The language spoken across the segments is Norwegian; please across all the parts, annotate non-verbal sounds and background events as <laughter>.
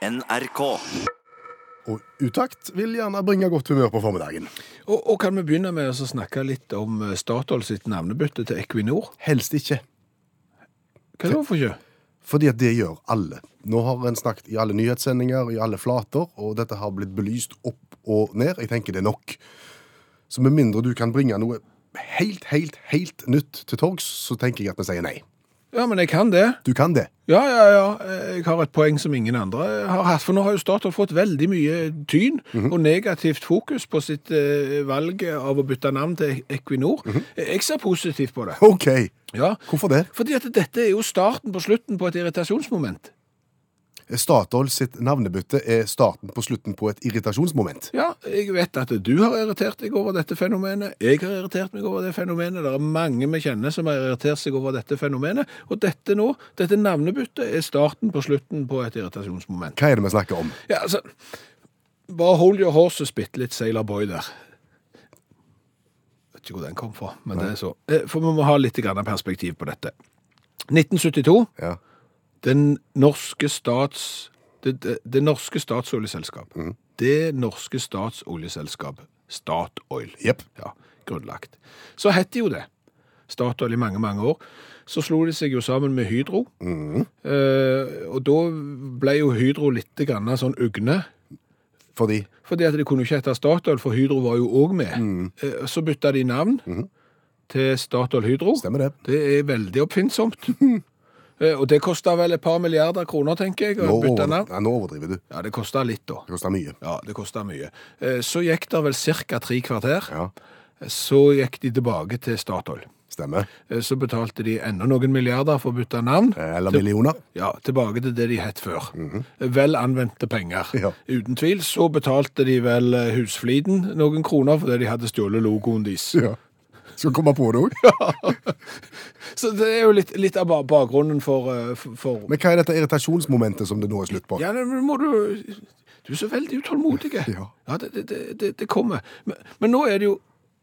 NRK. Og utakt vil gjerne bringe godt humør på formiddagen. Og, og kan vi begynne med å snakke litt om eh, Statoil sitt navnebytte til Equinor? Helst ikke, Hva er det for ikke? fordi at det gjør alle. Nå har en snakket i alle nyhetssendinger, i alle flater, og dette har blitt belyst opp og ned. Jeg tenker det er nok. Så med mindre du kan bringe noe helt, helt, helt nytt til torgs, så tenker jeg at vi sier nei. Ja, men jeg kan det. Du kan det. Ja, ja, ja. Jeg har et poeng som ingen andre har hatt. For nå har jo Statoil fått veldig mye tyn og negativt fokus på sitt eh, valg av å bytte navn til Equinor. Jeg ser positivt på det. OK. Ja, Hvorfor det? fordi at dette er jo starten på slutten på et irritasjonsmoment. Statoil sitt navnebytte er starten på slutten på et irritasjonsmoment. Ja, jeg vet at du har irritert deg over dette fenomenet. Jeg har irritert meg over det fenomenet. Det er mange vi kjenner som har irritert seg over dette fenomenet. Og dette nå, dette navnebyttet, er starten på slutten på et irritasjonsmoment. Hva er det vi snakker om? Ja, altså, bare hold your horses bitte litt, Sailor Boy der. Vet ikke hvor den kom fra, men det er så. Eh, For vi må ha litt perspektiv på dette. 1972, Ja. Den norske stats... Det, det, det norske statsoljeselskap. Det norske statsoljeselskap, Statoil. yep. Ja, grunnlagt. Så het de jo det. Statoil i mange, mange år. Så slo de seg jo sammen med Hydro. Eh, og da ble jo Hydro litt grann sånn ugne. Fordi Fordi at de kunne ikke hete Statoil, for Hydro var jo òg med. Eh, så bytta de navn til Statoil Hydro. Stemmer det. Det er veldig oppfinnsomt. <laughs> Eh, og det kosta vel et par milliarder kroner, tenker jeg, Nå, over, ja, nå overdriver du. Ja, det kosta litt, da. Det kostet mye. Ja, det kosta mye. Eh, Så gikk det vel ca. tre kvarter. Ja, Så gikk de tilbake til Statoil. stemmer. Eh, Så betalte de enda noen milliarder for å bytte navn. Eller millioner. Ja, tilbake til det de het før. Vel anvendte penger. Ja. Uten tvil. Så betalte de vel husfliden noen kroner fordi de hadde stjålet logoen deres. Ja. Skal komme på det òg. Så det er jo litt, litt av ba- bakgrunnen for, eh, for, for Men hva er dette irritasjonsmomentet som det nå er slutt på? Ja, men må du Du er så veldig utålmodig. <laughs> Ja. det, det, det, det, det kommer. Men, men nå er det jo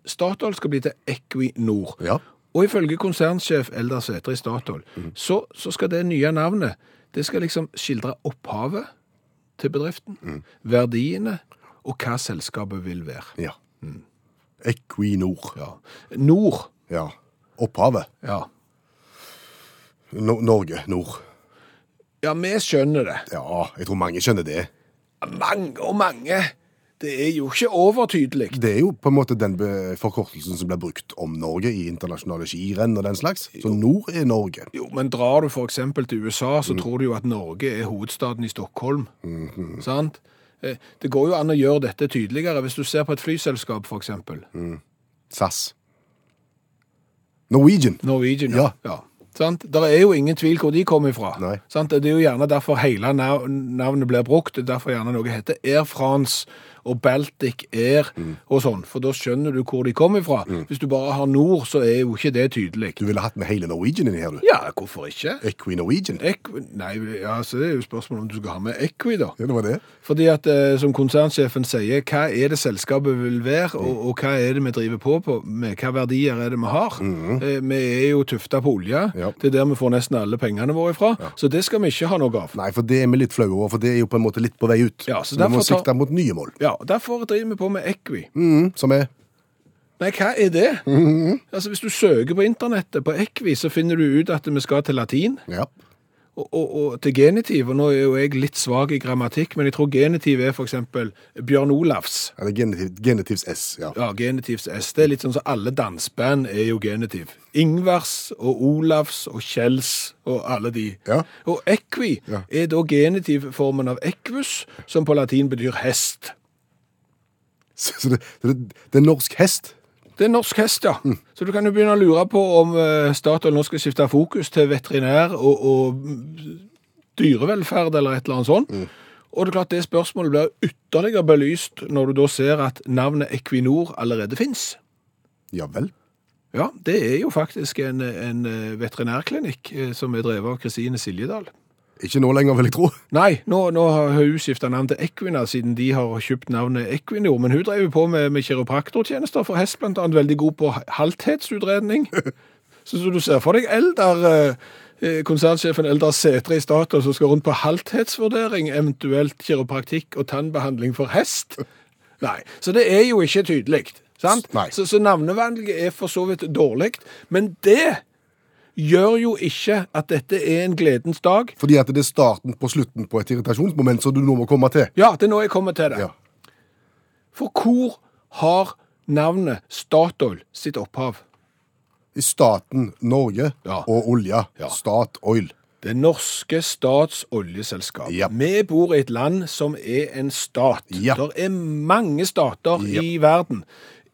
Statoil skal bli til Equinor. Ja. Og ifølge konsernsjef Eldar Sætre i Statoil, så, så skal det nye navnet det skal liksom skildre opphavet til bedriften, verdiene og hva selskapet vil være. ja. Equinor. Ja. Nord. Ja. Opphavet. Ja. No Norge. Nord. ja, vi skjønner det. Ja, jeg tror mange skjønner det. Mange og mange. Det er jo ikke overtydelig. Det er jo på en måte den forkortelsen som blir brukt om Norge i internasjonale skirenn og den slags. Så nord er Norge. Jo, men drar du eksempel til USA, så tror du jo at Norge er hovedstaden i Stockholm. Sant? Eh, Det går jo an å gjøre dette tydeligere hvis du ser på et flyselskap, for eksempel. SAS. Norwegian. Norwegian, Ja. ja. Sant? Der er jo ingen tvil hvor de kommer ifra. Sant? Det er jo gjerne derfor hele navnet blir brukt. Er derfor gjerne noe heter Air France og Baltic Air og sånn. For da skjønner du hvor de kommer ifra. Hvis du bare har nord, så er jo ikke det tydelig. Du ville hatt med hele Norwegian inni her, du. Ja, hvorfor ikke? Equi-Norwegian. Equi nei, altså, det er jo spørsmålet om du skal ha med Equi, da. Ja, det var det. Fordi at, eh, som konsernsjefen sier, hva er det selskapet vil være, og, og hva er det vi driver på, på med, hva verdier er det vi har? Eh, vi er jo tufta på olje, Ja. det er der vi får nesten alle pengene våre ifra, så det skal vi ikke ha noe av. Nei, for det er vi litt flaue over, for det er jo på en måte litt på vei ut. Ja, så vi må sikte mot nye mål. Ja, derfor driver vi på med Equi. Mm, som er Nei, hva er det? Altså, hvis du søker på internettet på Equi, så finner du ut at vi skal til latin, Ja. og, og, og til genitiv, og nå er jo jeg litt svag i grammatikk, men jeg tror genitiv er eksempel Bjørn Olavs. Eller genitiv, genitivs S. Ja. Ja, genitivs S. Det er litt sånn som alle danseband er jo genitiv. Ingvars og Olavs og Kjells og alle de. Ja. Og equi Ja. er da genitivformen av equus, som på latin betyr hest. Så det, det, det er norsk hest. Det er norsk hest, ja. Så du kan jo begynne å lure på om eh, Statoil nå skal skifte fokus til veterinær og, og mm, dyrevelferd eller et eller annet sånt. Og det er klart det spørsmålet blir ytterligere belyst når du da ser at navnet Equinor allerede finnes. Ja vel. Ja, det er jo faktisk en, en eh, veterinærklinikk eh, som er drevet av Kristine Siljedal. Ikke nå lenger, vil jeg tro. Nei, nå, nå har hun skifta navn til Equina, siden de har kjøpt navnet Equinor. Men hun drev jo på med, med kiropraktortjenester for hest, blant annet veldig god på halthetsutredning. <laughs> Så, så du ser for deg Eldar eh, eh, konsernsjefen Eldar Sætre i Statoil som skal rundt på halthetsvurdering, eventuelt kiropraktikk og tannbehandling for hest. <laughs> Nei, så det er jo ikke tydelig. Sant? Så, så navnevalget er for så vidt dårlig. Men det gjør jo ikke at dette er en gledens dag. Fordi at det er starten på slutten på et irritasjonsmoment som du nå må komme til. Ja, det er nå jeg kommer til det. Ja. For hvor har navnet Statoil sitt opphav? I staten Norge Ja. og olja. Ja. Statoil. Det norske stats oljeselskap. Ja. Vi bor i et land som er en stat. Ja. Det er mange stater Ja. i verden.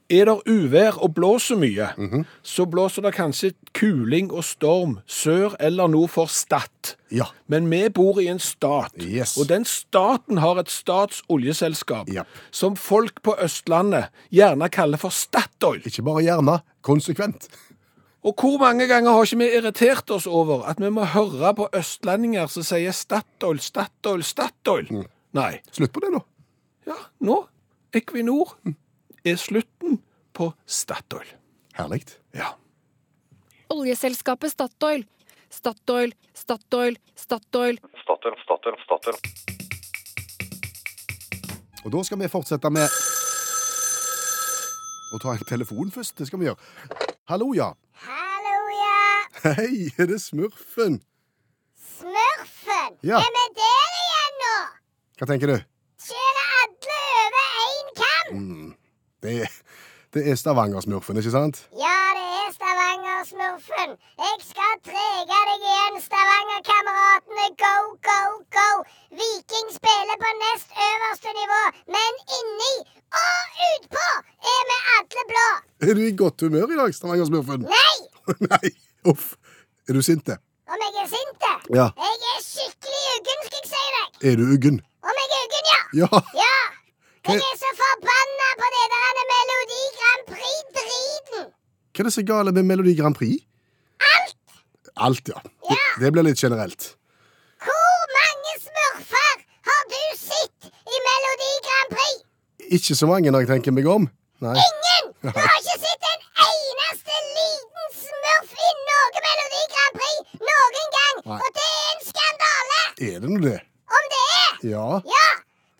Er det uvær og blåser mye, Mhm. så blåser det kanskje kuling og storm sør eller nord for Stad. Ja. Men vi bor i en stat, Yes. og den staten har et statsoljeselskap Japp. som folk på Østlandet gjerne kaller for Statoil. Ikke bare gjerne, konsekvent. Og hvor mange ganger har ikke vi irritert oss over at vi må høre på østlendinger som sier Statoil, Statoil, Statoil? Mm. Nei. Slutt på det nå. Ja, nå, Equinor, er slutten på Statoil. Herlig. Ja. Oljeselskapet Statoil. Statoil, Statoil, Statoil. Statoil, Statoil, Statoil. Og da skal vi fortsette med å ta en telefon først. Det skal vi gjøre. Hallo, ja. Hallo, ja. Hei, er det Smurfen? Smurfen. Ja. Er vi der igjen nå? Hva tenker du? Skjærer alle over én kam? Det er, det er Stavanger-smurfen, ikke sant? Ja, det er Stavanger-smurfen. Jeg skal trege deg igjen, Stavanger-kameratene. Go, go, go. Viking spiller på nest øverste nivå, men inni og utpå er vi alle blå. Er du i godt humør i dag, Stavanger-smurfen? Nei, <laughs> Nei. Uff. Er du sinte? om jeg er sinte. Ja. Jeg er skikkelig uggen, skal jeg si deg. Er du uggen? Om jeg er uggen, ja. Ja. Ja! Jeg er så Hva er det så gale med Melodi Grand Prix? Alt! Alt, ja. Det, det blir litt generelt. Hvor mange smurfer har du sett i Melodi Grand Prix? Ikke så mange når jeg tenker meg om. Nei. Ingen! <laughs> Du har ikke sett en eneste liten smurf i noe Melodi Grand Prix noen gang! Nei. Og det er en skandale! Er det nå det er! Ja. Ja!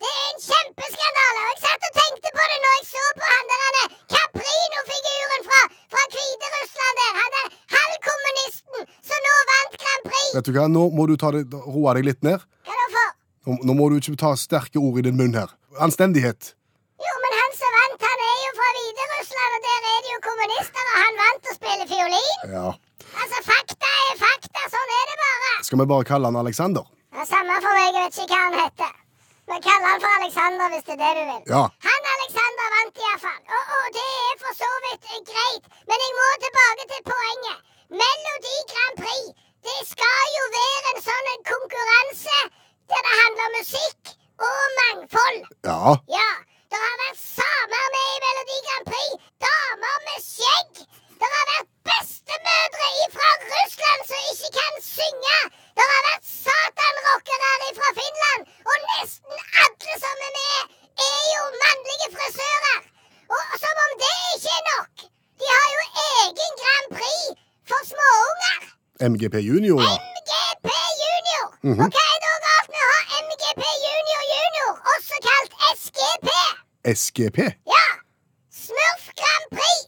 Det er en kjempeskandale! Og jeg satt og tenkte på det når jeg så på han der han er Caprino-figuren fra, fra Hviterussland der. Han er halvkommunisten som nå vant Grand Prix. Vet du hva, nå må du ta det, roe deg litt ned. Hva da for? Nå, nå må du ikke ta sterke ord i din munn her. Anstendighet. Jo, men han som vant, han er jo fra Hviterussland, og der er det jo kommunister, og han vant å spille fiolin. Ja. Altså, fakta er fakta. Sånn er det bare. Skal vi bare kalle han Alexander? Ja, samme for meg, jeg vet ikke hva han heter. Men kall han for Alexander hvis det er det du vil. Ja. Han Alexander vant iallfall. Og, og det er for så vidt greit. Men jeg må tilbake til poenget. Melodi Grand Prix. Det skal jo være en sånn en konkurranse der det handler om musikk og mangfold. Ja. Ja, det har vært samer med i Melodi Grand Prix. Damer med skjegg. Det har vært bestemødre fra Russland som ikke kan synge. Det har vært satanrockere fra Finland. Og nesten alle som er med, er jo mannlige frisører. Og som om det ikke er nok. De har jo egen Grand Prix for småunger. MGP Junior, ja. MGP Junior. Og hva er da galt med å ha MGP Junior Junior, også kalt SGP? SGP. Ja. Smurf Grand Prix.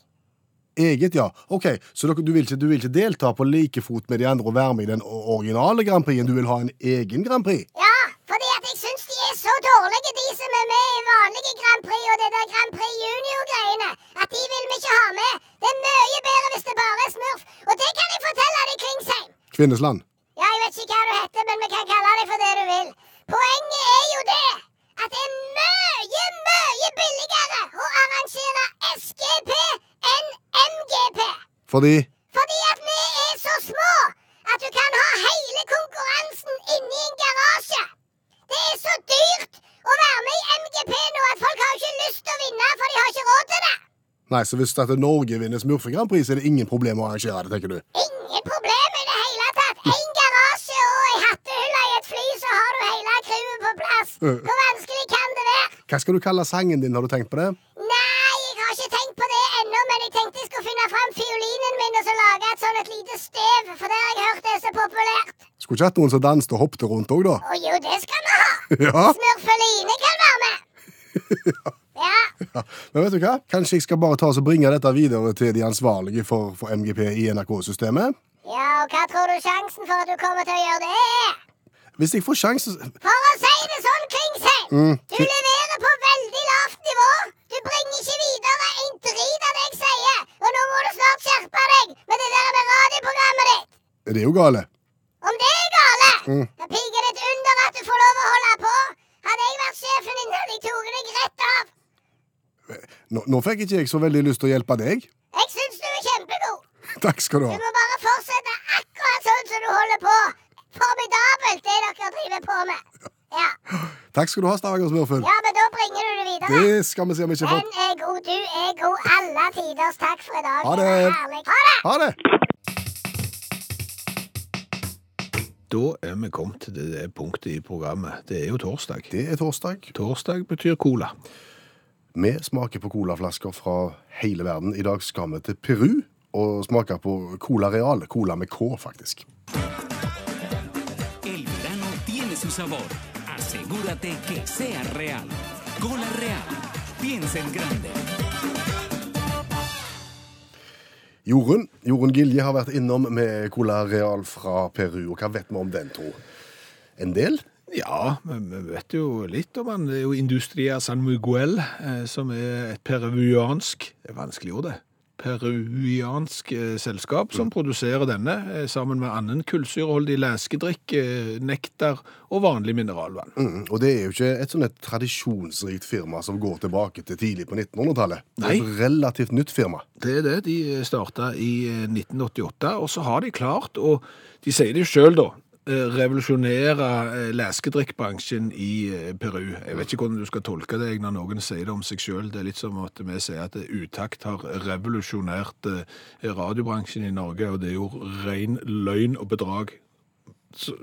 Eget, ja. Ok, Så dere, du, vil ikke, du vil ikke delta på like fot med de andre og være med i den originale Grand Prixen? Du vil ha en egen Grand Prix? Ja, fordi at jeg syns de er så dårlige, de som er med i vanlige Grand Prix og det der Grand Prix Junior-greiene, at de vil vi ikke ha med. Det er mye bedre hvis det bare er Smurf. Og det kan jeg fortelle deg, Klingsheim. Kvinnesland. Ja, jeg vet ikke hva du heter, men vi kan kalle deg for det du vil. Poenget er jo det at det er mye, mye billigere å arrangere SGP enn MGP. Fordi Fordi at vi er så små at du kan ha hele konkurransen inni en garasje. Det er så dyrt å være med i MGP nå at folk har ikke lyst til å vinne, for de har ikke råd til det. Nei, så hvis dette Norge vinner Smurfe Grand Prix, er det ingen problem å arrangere det, tenker du? Hvor vanskelig kan det være? Hva skal du kalle sangen din, har du tenkt på det? Nei, jeg har ikke tenkt på det ennå, men jeg tenkte jeg skulle finne fram fiolinen min og så lage et sånn et lite støv, for det har jeg hørt er så populært. Skulle ikke hatt noen som danset og hoppet rundt òg, da? Å jo, det skal vi ha. <laughs> Ja. Smurfeline kan være med. <laughs> Ja. Men vet du hva? Kanskje jeg skal bare ta og bringe dette videre til de ansvarlige for, for MGP i NRK-systemet? ja, og hva tror du sjansen for at du kommer til å gjøre det er? Hvis jeg får sjansen For å si det sånn, Klingsheim. Mm. Du leverer på veldig lavt nivå. Du bringer ikke videre en drit av det jeg sier. Og nå må du snart skjerpe deg med det der med radioprogrammet ditt. Det er jo gale. Om det er gale, Mm. da piker det et under at du får lov å holde på. Hadde jeg vært sjefen din, hadde jeg tatt deg rett av. Nå, nå fikk ikke jeg så veldig lyst til å hjelpe deg. Jeg syns du er kjempegod. <laughs> Takk skal du ha. Du må bare fortsette akkurat sånn som du holder på. Formidabelt, det dere driver på med. Ja, Takk skal du ha, Stavanger Smurfugl. ja men da bringer du det videre. Det skal vi se om vi ikke får. Den er god, du er god. Alle tiders takk for i dag. Ha det. herlig. Ha det! Ha det! Da er vi kommet til det punktet i programmet. Det er jo torsdag. Det er torsdag. Torsdag betyr cola. Vi smaker på colaflasker fra hele verden. I dag skal vi til Peru og smake på Cola Real. Cola med K, faktisk. Sabor. Asegúrate que sea real. Cola Real. Piensa en grande. Jorunn Jorunn Gilje har vært innom med Cola Real fra Peru. Og hva vet vi om den, tro? En del? Ja, vi vet jo litt om den. Det er jo Industria San Miguel, eh, som er et peruviansk Det er vanskelig ord, det. Peruviansk eh, selskap som produserer denne, eh, sammen med annen kullsyreholdig leskedrikk, eh, nektar og vanlig mineralvann. Mm, og det er jo ikke et sånn et tradisjonsrikt firma som går tilbake til tidlig på 1900-tallet. Det er et relativt nytt firma. Det er det. De starta i eh, 1988, og så har de klart å De sier det jo sjøl, da. Revolusjonere eh, leskedrikkbransjen i eh, Peru. Jeg vet ikke hvordan du skal tolke det når noen sier det om seg sjøl. Det er litt som at vi sier at Utakt har revolusjonert eh, radiobransjen i Norge, og det er jo ren løgn og bedrag.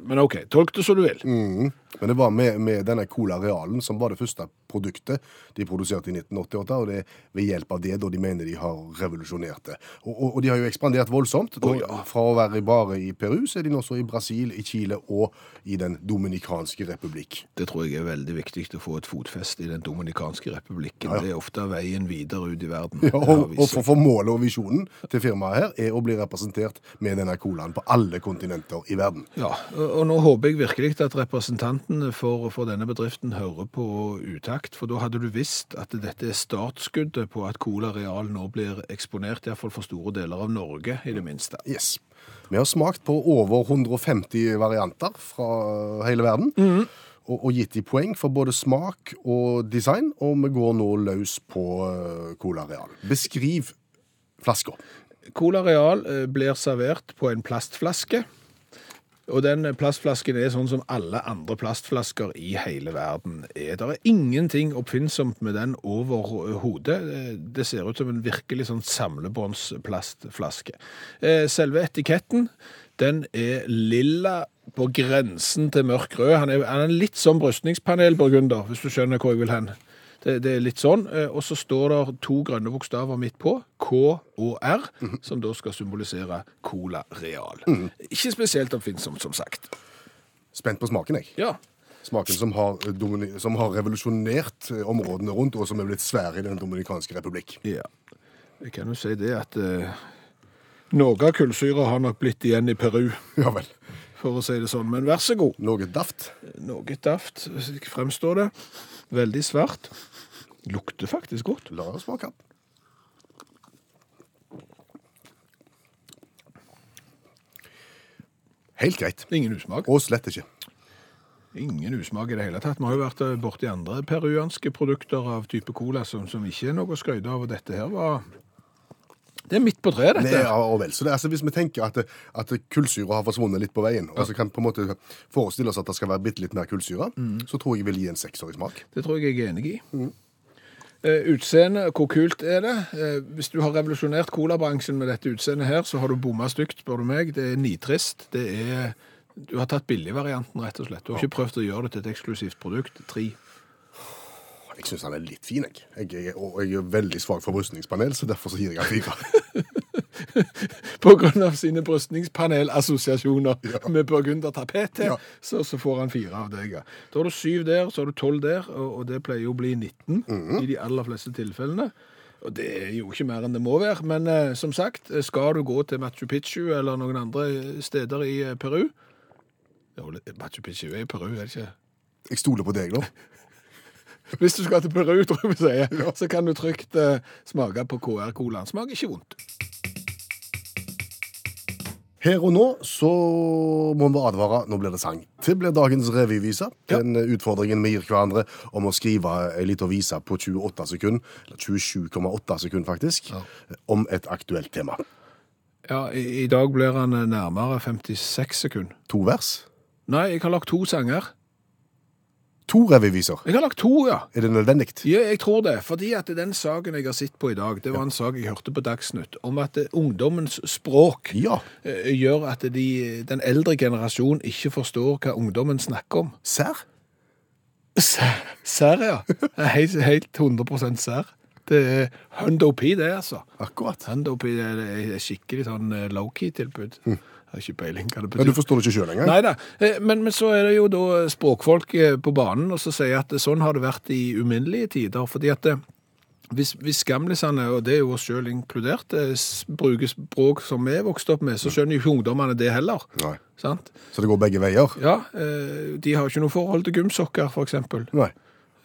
Men OK, tolk det som du vil. Mm. Men det var med, med denne Cola Realen som var det første produktet de produserte i 1988, og det er ved hjelp av det da de mener de har revolusjonert det. Og, og, og de har jo ekspandert voldsomt. Nå. Fra å være bare i Peru, så er de nå også i Brasil, i Chile og i Den dominikanske republikk. Det tror jeg er veldig viktig å få et fotfeste i Den dominikanske republikken. Ja, ja. Det er ofte veien videre ut i verden. Ja, og, og for, for målet og visjonen til firmaet her er å bli representert med denne colaen på alle kontinenter i verden. Ja, og og nå håper jeg virkelig at representantene for, for denne bedriften hører på utakt, for da hadde du visst at dette er startskuddet på at Cola Real nå blir eksponert, i hvert fall for store deler av Norge, i det minste. Yes. Vi har smakt på over 150 varianter fra hele verden. Og, og gitt de poeng for både smak og design, og vi går nå løs på eh, Cola Real. Beskriv flaska. Cola Real eh, blir servert på en plastflaske, og den plastflasken er sånn som alle andre plastflasker i hele verden er. Det er ingenting oppfinnsomt med den overhodet. Eh, Det ser ut som en virkelig sånn samlebåndsplastflaske. Eh, Selve etiketten, den er lilla på grensen til mørk rød. Han er, han er litt som brystningspanelburgunder, hvis du skjønner hvor jeg vil hen. Det, det er litt sånn. eh, Og så står det to grønne bokstaver midt på, K og R, som da skal symbolisere Cola Real. Ikke spesielt oppfinnsomt, som sagt. Spent på smaken, jeg. Ja. Smaken som har, eh, som har revolusjonert eh, områdene rundt, og som er blitt svære i Den dominikanske republikk. ja. Jeg kan jo si det at eh, noe av kullsyra har nok blitt igjen i Peru, Ja vel. for å si det sånn. Men vær så god. Noe daft. Noe daft fremstår det. Veldig svart. Lukter faktisk godt. La oss smake. Helt greit. Ingen usmak. Og slett ikke. Ingen usmak i det hele tatt. Vi har jo vært eh, borti andre peruanske produkter av type cola som, som ikke er noe å skryte av, og dette her var Det er midt på treet, dette. dette. ja, og vel, så det, altså, Hvis vi tenker at, at kullsyra har forsvunnet litt på veien, og så kan på en måte forestille oss at det skal være bitte litt mer kullsyre, så tror jeg jeg vil gi en sekser i smak. Det tror jeg jeg er enig i. Eh, utseende, hvor kult er det? Eh, hvis du har revolusjonert colabransjen med dette utseendet her, så har du bomma stygt, spør du meg. Det er nitrist. Det er Du har tatt billigvarianten, rett og slett. Du har ikke prøvd å gjøre det til et eksklusivt produkt. Tre. Jeg syns han er litt fin, jeg. jeg, jeg. og jeg er veldig svak for brystningspanel, så derfor så gir jeg han fire. <laughs> <laughs> Av sine brystningspanelassosiasjoner med burgundertapet til, Ja. så, så får han fire av deg. ja. Da har du syv der, så har du tolv der, og, og det pleier jo å bli 19 i de aller fleste tilfellene. Og det er jo ikke mer enn det må være. Men eh, som sagt, eh, skal du gå til Machu Picchu eller noen andre steder i eh, Peru Jo, Machu Picchu er i Peru, er det ikke? Jeg stoler på deg, da. <laughs> Hvis du skal til Peru, tror jeg vi sier, så kan du trygt eh, smake på KR-colaen. Smaker ikke vondt. Her og nå så må vi advare, nå blir det sang. Det blir dagens revyvise. Den utfordringen vi gir hverandre om å skrive ei lita vise på 28 sekunder, eller 27,8 sekunder faktisk, om et aktuelt tema. Ja, i, i dag blir han eh, nærmere 56 sekunder. To vers. Nei, jeg har lagt to sanger. To revyviser. Jeg har lagt to, ja. Er det nødvendig? Ja, jeg tror det. Fordi at den saken jeg har sett på i dag, det var en sak jeg hørte på Dagsnytt, om at ungdommens språk Ja. eh, gjør at de, den eldre generasjon ikke forstår hva ungdommen snakker om. Serr? Sær, ja. Helt, helt 100 sær. Det er Hundo P, det, altså. Akkurat. Hundo P er skikkelig sånn eh, low-key-tilbud. Jeg har ikke peiling hva det betyr. Men du forstår det ikke sjøl engang? Nei da, Eh, men, men så er det jo da språkfolk eh, på banen og så sier at sånn har det vært i uminnelige tider. fordi at det, hvis, hvis gamlisene, og det er jo oss sjøl inkludert, eh, bruker språk som vi er vokst opp med, så skjønner jo ikke ungdommene det heller. Nei. Sant? Så det går begge veier? Ja, eh, de har ikke noe forhold til gymsokker, eksempel. Nei.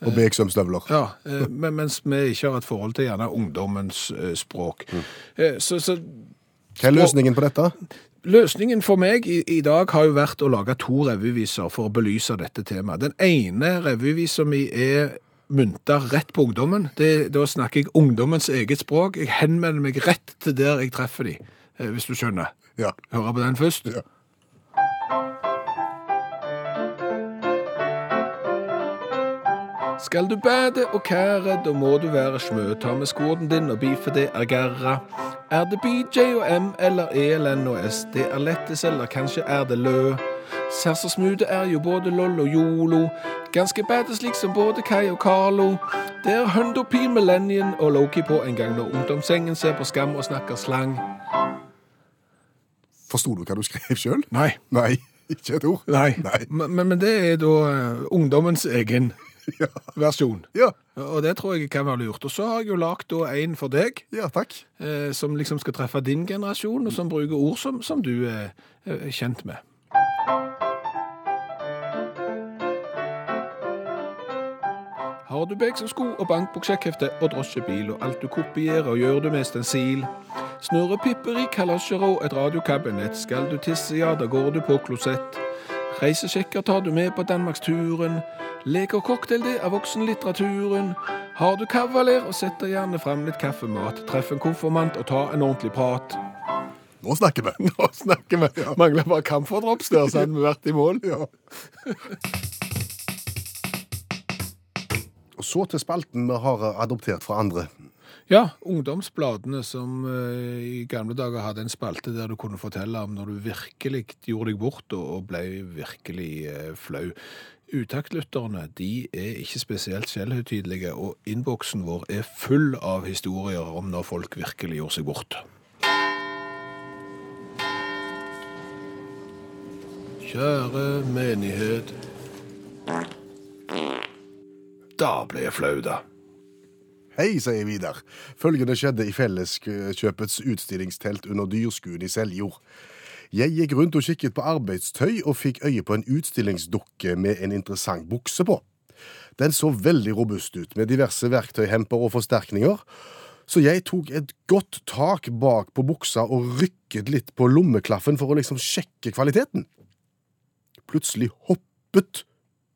Og BXM-støvler? Ja, eh, men, mens vi ikke har et forhold til gjerne ungdommens eh, språk. Mm. Så, så Hva er løsningen på dette? Løsningen for meg i, i dag har jo vært å lage to revyviser for å belyse dette temaet. Den ene revyvisa mi er mynta rett på ungdommen. Det, da snakker jeg ungdommens eget språk. Jeg henvender meg rett til der jeg treffer de, eh, hvis du skjønner. Ja. Hører på den først? Ja. Skal du bade og kære, da må du være smø. Ta med skåden din og bife det er gærra. Er det BJ og M eller ELN og S? Det er Lettis eller kanskje er det lø. Sers og smude er jo både LOL og YOLO. Ganske bade slik som både Kai og Carlo. Det er Hundo P Millennium og Loki på en gang når ungdomssengen ser på skam og snakker slang. Forsto du hva du skrev sjøl? Nei. Nei, ikke et ord? Nei. Nei. Men, men- men det er da eh, ungdommens egen <laughs> versjon. Ja. Og det tror jeg kan være lurt. Og så har jeg jo lagd en for deg, ja, takk. eh, som liksom skal treffe din generasjon, og som bruker ord som, som du er, er kjent med. Har du beg som sko og bankbok, sjekkhefte og drosjebil, og alt du kopierer, gjør du med stensil. Snurrepipper i kalosjer og et radiokabinett. Skal du tisse, ja, da går du på klosett. Reisesjekker tar du med på Danmarksturen. Leker cocktail, det er voksenlitteraturen. Har du kavaler, og setter gjerne fram litt kaffemat. Treff en konfirmant og ta en ordentlig prat. Nå snakker vi. <laughs> Nå snakker vi. Mangler bare camphordrops der, så hadde vi vært i mål. Ja. Og så til spalten vi har adoptert fra andre. Ja, ungdomsbladene som eh, i gamle dager hadde en spalte der du kunne fortelle om når du virkelig gjorde deg bort og, ble virkelig eh, flau. Utaktlytterne de er ikke spesielt selvhøytidelige, og innboksen vår er full av historier om når folk virkelig gjorde seg bort. Kjære menighet. Da ble jeg flau, da. Hei, sier Vidar. Følgende skjedde i Felleskjøpets utstillingstelt under Dyrskuen i Seljord. Jeg gikk rundt og kikket på arbeidstøy og fikk øye på en utstillingsdukke med en interessant bukse på. Den så veldig robust ut, med diverse verktøyhemper og forsterkninger, så jeg tok et godt tak bak på buksa og rykket litt på lommeklaffen for å liksom sjekke kvaliteten. Plutselig hoppet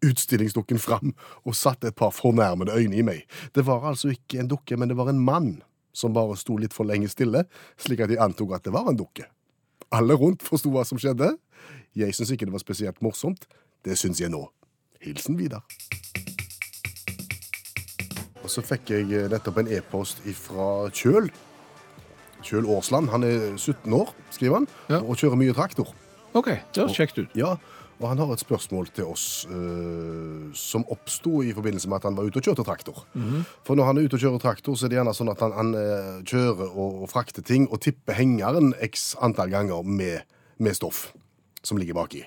utstillingsdukken fram og satte et par fornærmede øyne i meg. Det var altså ikke en dukke, men det var en mann som bare sto litt for lenge stille, slik at jeg antok at det var en dukke. Alle rundt forsto hva som skjedde. Jeg syns ikke det var spesielt morsomt. Det syns jeg nå. Hilsen Vidar. Og så fikk jeg eh, nettopp en e-post fra Kjøl. Kjøl Årsland. Han er 17 år, skriver han, Ja. og kjører mye traktor. OK, det høres kjekt ut. Ja, Og han har et spørsmål til oss uh, som oppsto i forbindelse med at han var ute og kjørte traktor. For når han er ute og kjører traktor, så er det gjerne sånn at han, han uh, kjører og, og frakter ting og tipper hengeren x antall ganger med, med stoff som ligger baki.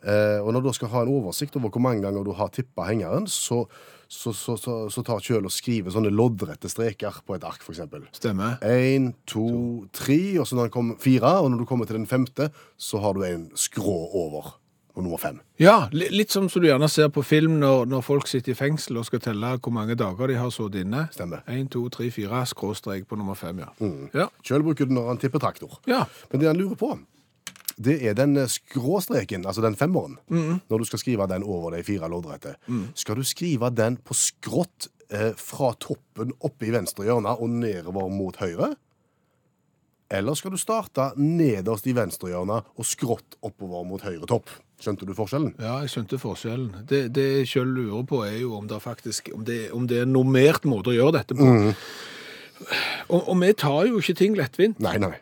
Uh, og når du skal ha en oversikt over hvor mange ganger du har tippa hengeren, så, så, så, så, så tar Kjøl og skriver sånne loddrette streker på et ark, f.eks. Stemmer. Én, to, tre, og så når den kommer fire, og når du kommer til den femte, så har du en skrå over på nummer fem. Ja, litt som som du gjerne ser på film når, når folk sitter i fengsel og skal telle hvor mange dager de har sittet inne. Stemmer. Én, to, tre, fire, skråstrek på nummer fem, ja. Ja. Sjøl bruker du når han tipper traktor. ja. Men det han lurer på, det er den eh, skråstreken, altså den femmeren, når du skal skrive den over de fire loddrette. Skal du skrive den på skrått eh, fra toppen oppe i venstre hjørne og nedover mot høyre? Eller skal du starte nederst i venstre hjørne og skrått oppover mot høyre topp? Skjønte du forskjellen? Ja, jeg skjønte forskjellen. Det, det jeg sjøl lurer på er jo om det faktisk, om det, om det er en normert måte å gjøre dette på. Og, og vi tar jo ikke ting lettvint. Nei, nei.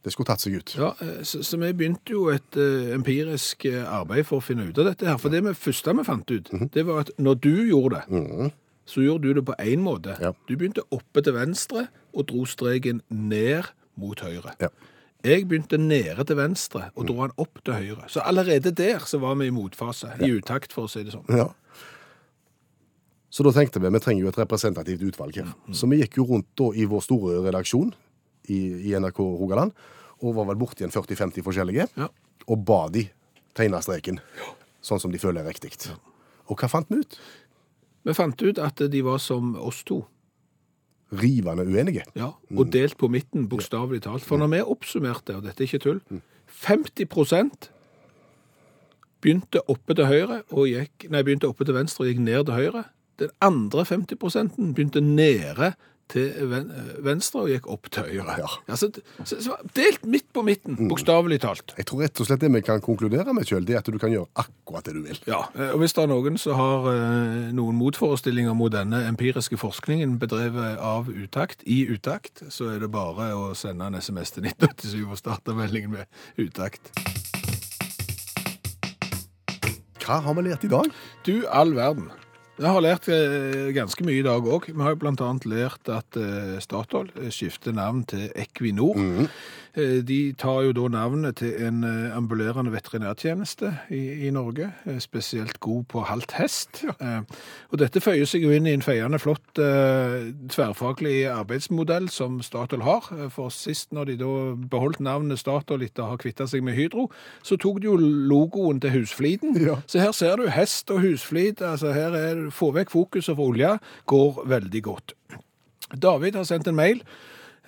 Det skulle tatt seg ut. Ja, eh, så, så vi begynte jo et uh, empirisk eh, arbeid for å finne ut av dette her. For det vi første vi fant ut, det var at når du gjorde det, så gjorde du det på én måte. Ja. Du begynte oppe til venstre og dro streken ned mot høyre. Ja. Jeg begynte nede til venstre og dro han opp til høyre. Så allerede der så var vi i motfase, i utakt, for å si det sånn. Ja. Så da tenkte vi vi trenger jo et representativt utvalg her. Så vi gikk jo rundt da i vår store redaksjon i, i NRK Rogaland, og var vel borti en 40-50 forskjellige, Ja. og ba de tegne streken, sånn som de føler er riktig. Og hva fant vi ut? Vi fant ut at de var som oss to. Rivende uenige. Ja, og delt på midten, bokstavelig talt. For når vi oppsummerte, og dette er ikke tull, 50% begynte oppe til høyre og gikk, nei, begynte oppe til venstre og gikk ned til høyre. Den andre 50% begynte nede til venstre og gikk opp til høyre. Ja. Altså, så, så delt midt på midten, bokstavelig talt. Jeg tror rett og slett det vi kan konkludere med det er at du kan gjøre akkurat det du vil. Ja, eh, og hvis det er noen som har eh, noen motforestillinger mot denne empiriske forskningen bedrevet av utakt, i utakt, så er det bare å sende en SMS til 1987 og starte meldingen med utakt. Hva har vi lært i dag? Du, all verden. Jeg har lært eh, ganske mye i dag òg. Vi har bl.a. lært at eh, Statoil eh, skifter navn til Equinor. Eh, de tar jo da navnet til en eh, ambulerende veterinærtjeneste i, i Norge, eh, spesielt god på halvt hest. Ja. og dette føyer seg jo inn i en feiende flott eh, tverrfaglig arbeidsmodell som Statoil har. Eh, For sist når de da beholdt navnet Statoil etter å ha kvitta seg med Hydro, så tok de jo logoen til husfliden. Ja. Så her ser du hest og husflid. Altså her er Få vekk fokuset for olja går veldig godt. David har sendt en mail.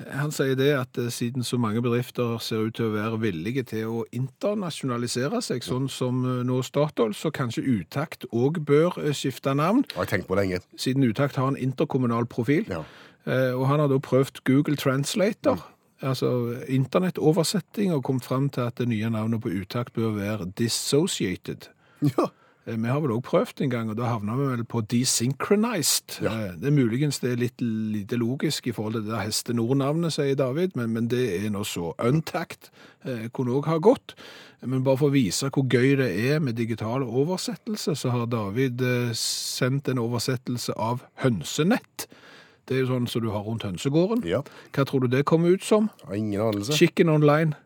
Han sier det at eh, siden så mange bedrifter ser ut til å være villige til å internasjonalisere seg, sånn som eh, nå Statoil, så kanskje Utakt òg bør eh, skifte navn, Jeg har tenkt på lenge. siden Utakt har en interkommunal profil. Ja. Og han har da prøvd Google Translator, altså internettoversetting, og kommet fram til at det nye navnet på Utakt bør være Dissociated. Ja. Eh, Vi har vel også prøvd en gang, og da havna vi vel på desynchronized. Ja. Eh, Det er muligens det er litt lite logisk i forhold til det Heste Nord-navnet, sier David, men, men det er nå så. Untact eh, kunne òg ha gått. Men bare for å vise hvor gøy det er med digital oversettelse, så har David eh, sendt en oversettelse av hønsenett. Det er jo sånn som du har rundt hønsegården. Ja. Hva tror du det kommer ut som? Ingen anelse. Chicken online.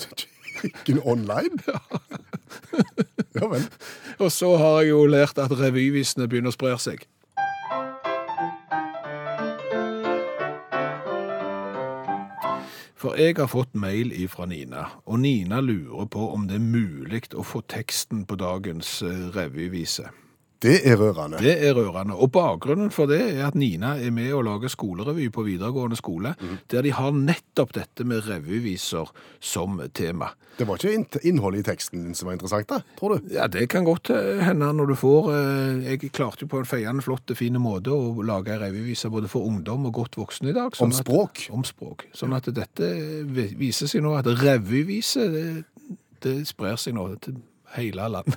<laughs> Chicken online? <laughs> ja <laughs> vel. Og så har jeg jo lært at revyvisene begynner å spre seg. For jeg har fått mail fra Nina, og Nina lurer på om det er mulig å få teksten på dagens eh, revyvise. Det er rørende. Det er rørende. Og bakgrunnen for det er at Nina er med og lager skolerevy på videregående skole, der de har nettopp dette med revyviser som tema. Det var ikke inn- innholdet i teksten din som var interessant, da, tror du? Ja, det kan godt eh, hende når du får eh, Jeg klarte jo på en feiende flott, fin måte å lage ei revyvise både for ungdom og godt voksne i dag. Om at- språk? Om språk. Sånn at dette viser seg nå at revyvise, det, det sprer seg nå til hele landet.